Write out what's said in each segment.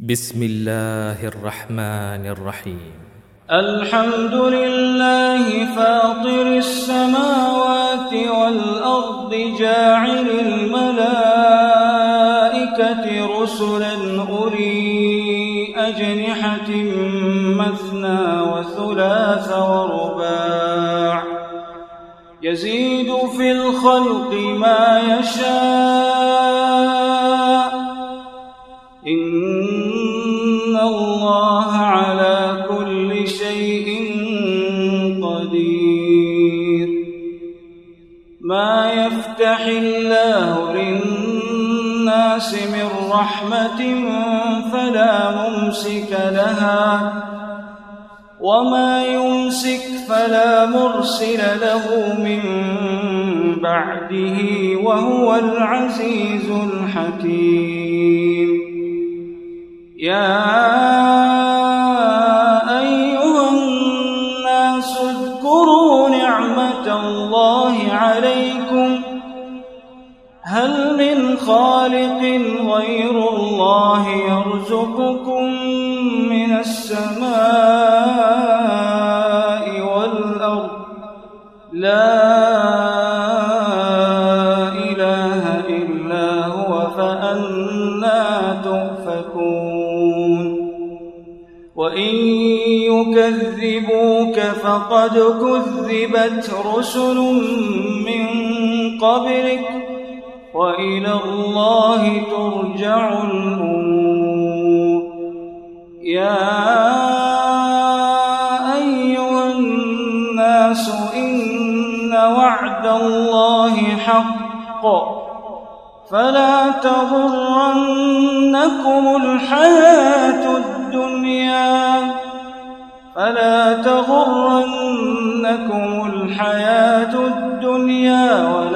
بسم الله الرحمن الرحيم الحمد لله فاطر السماوات والأرض جاعل الملائكة رسلا أولي أجنحة مثنى وثلاث ورباع يزيد في الخلق ما يشاء قدير. ما يفتح الله للناس من رحمة فلا ممسك لها وما يمسك فلا مرسل له من بعده وهو العزيز الحكيم. يا هل من خالق غير الله يرزقكم من السماء والأرض؟ لا إله إلا هو فأنا تؤفكون. وإن يكذبوك فقد كذبت رسل من قبلك. وإلى الله ترجع الأمور. يا أيها الناس إن وعد الله حق. فلا تغرنكم الحياة الدنيا. فلا تغرنكم الحياة الدنيا ولا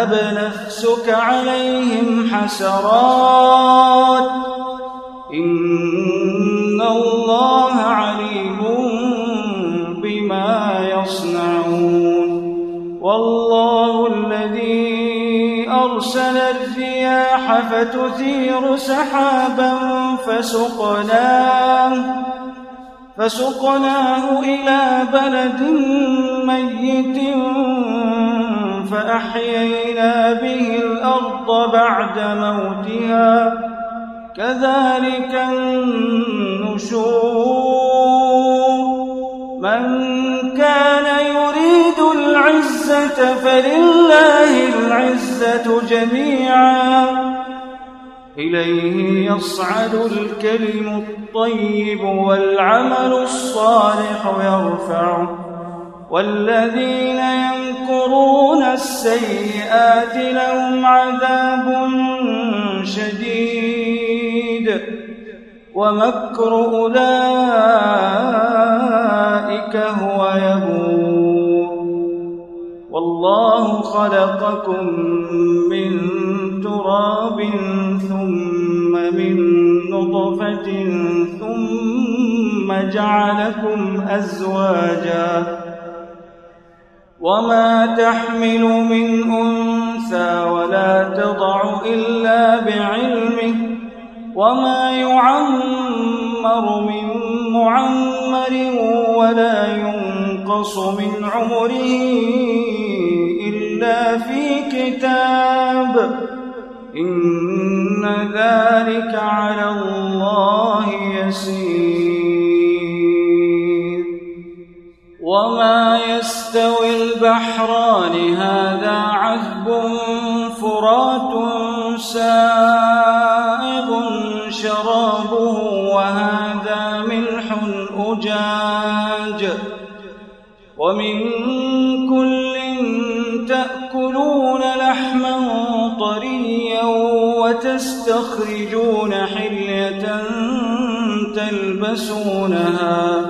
تذهب نفسك عليهم حسرات. إن الله عليم بما يصنعون. والله الذي أرسل الرياح فتثير سحابا فسقناه فسقناه إلى بلد ميت فأحيينا به الأرض بعد موتها. كذلك النشور. من كان يريد العزة فلله العزة جميعا. إليه يصعد الكلم الطيب والعمل الصالح يرفعه. والذين ينكرون السيئات لهم عذاب شديد ومكر أولئك هو يبور. والله خلقكم من تراب ثم من نطفة ثم جعلكم أزواجا وما تحمل من أنثى ولا تضع إلا بعلمه وما يعمر من معمر ولا ينقص من عمره إلا في كتاب إن ذلك على الله يسير وما يستوي البحران هذا عذب فرات سائغ شرابه وهذا ملح أجاج. ومن كل تأكلون لحما طريا وتستخرجون حلية تلبسونها.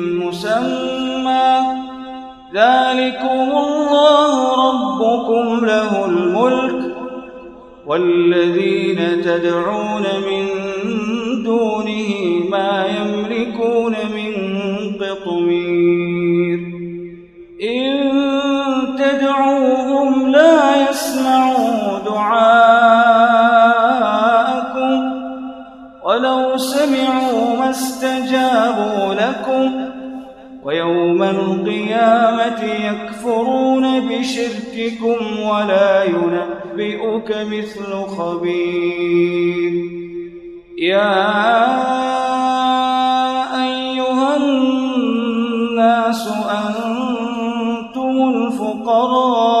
ذلكم الله ربكم له الملك والذين تدعون من دونه ما يكفرون بشرككم ولا ينبئك مثل خبير. يا أيها الناس أنتم الفقراء.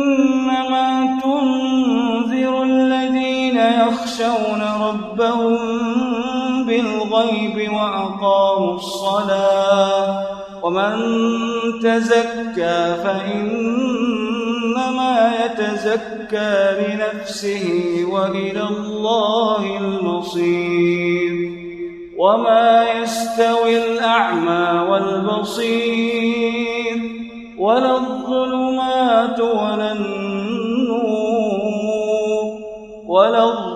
يخشون ربهم بالغيب وأقاموا الصلاة ومن تزكى فإنما يتزكى لنفسه وإلى الله المصير وما يستوي الأعمى والبصير ولا الظلمات ولا النور ولا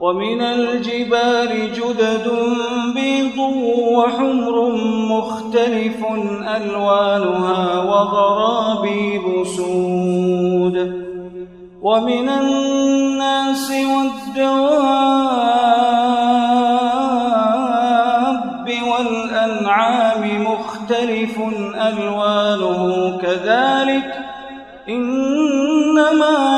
ومن الجبال جدد بيض وحمر مختلف ألوانها وغرابيب سود. ومن الناس والدواب والأنعام مختلف ألوانه كذلك إنما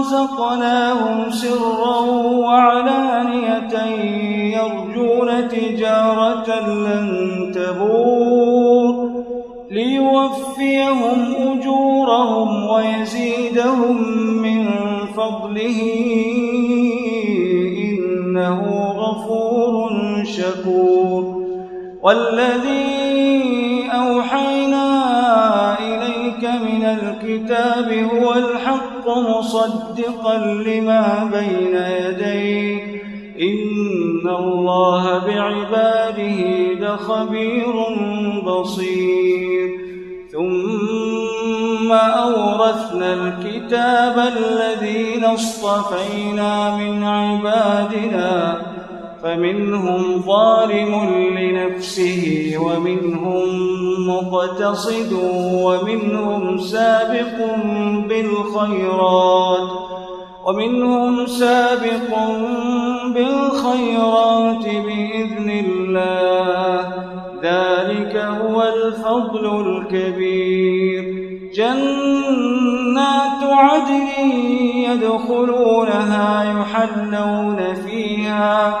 رزقناهم سرا وعلانية يرجون تجارة لن تبور ليوفيهم أجورهم ويزيدهم من فضله إنه غفور شكور والذي أوحينا إليك من الكتاب هو الحق مصدقا لما بين يديه. إن الله بعباده لخبير بصير. ثم أورثنا الكتاب الذين اصطفينا من عبادنا فمنهم ظالم لنفسه ومنهم مقتصد ومنهم سابق بالخيرات ومنهم سابق بالخيرات بإذن الله. ذلك هو الفضل الكبير. جنات عدن يدخلونها يحلون فيها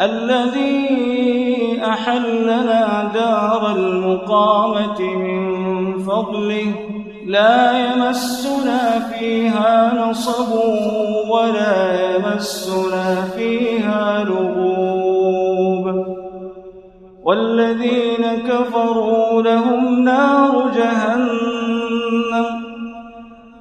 الذي أحلنا دار المقامة من فضله لا يمسنا فيها نصب ولا يمسنا فيها لغوب. والذين كفروا لهم نار جهنم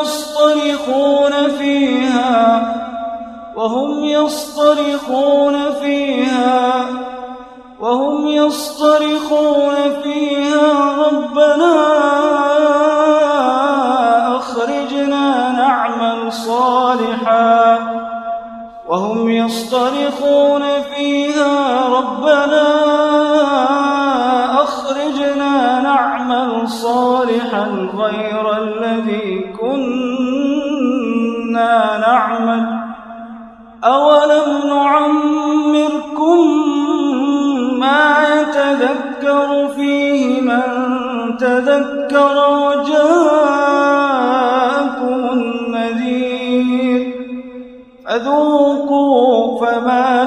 يصطرخون فيها وهم يصطرخون فيها وهم يصطرخون فيها. ربنا أخرجنا نعمل صالحا. وهم يصطرخون ما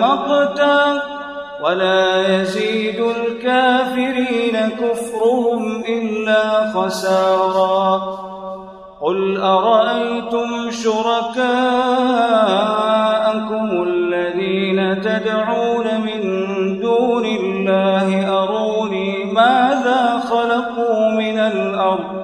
مقتا ولا يزيد الكافرين كفرهم إلا خسارا قل أرأيتم شركاءكم الذين تدعون من دون الله أروني ماذا خلقوا من الأرض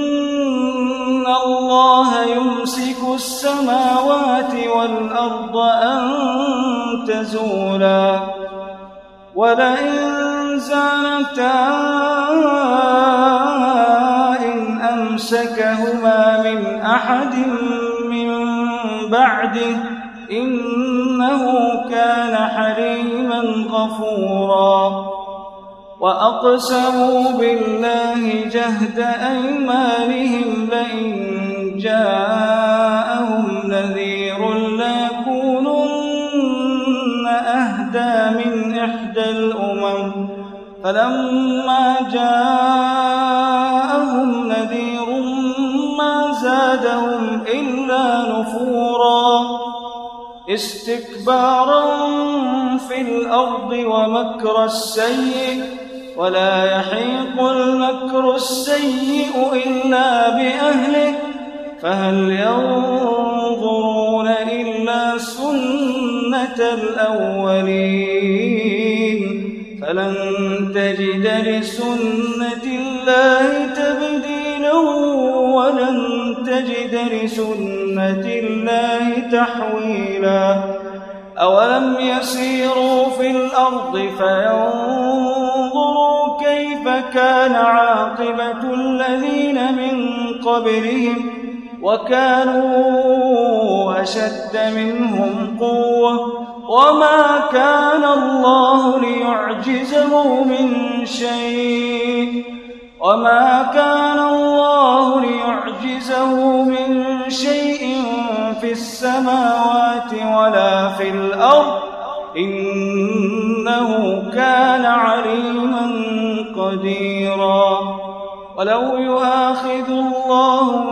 الله يمسك السماوات والأرض أن تزولا. ولئن زالتا إن أمسكهما من أحد من بعده إنه كان حليما غفورا. وأقسموا بالله جهد أيمانهم لئن جاءهم نذير ليكونن أهدى من إحدى الأمم. فلما جاءهم نذير ما زادهم إلا نفورا. استكبارا في الأرض ومكر السيء ولا يحيق المكر السيء إلا بأهله. فهل ينظرون إلا سنة الأولين؟ فلن تجد لسنة الله تبديلا ولن تجد لسنة الله تحويلا. أولم يسيروا في الأرض فينظروا كيف كان عاقبة الذين من قبلهم وكانوا أشد منهم قوة. وما كان الله ليعجزه من شيء. وما كان الله ليعجزه من شيء في السماوات ولا في الأرض. إنه كان عليما قديرا. ولو يؤاخذ الله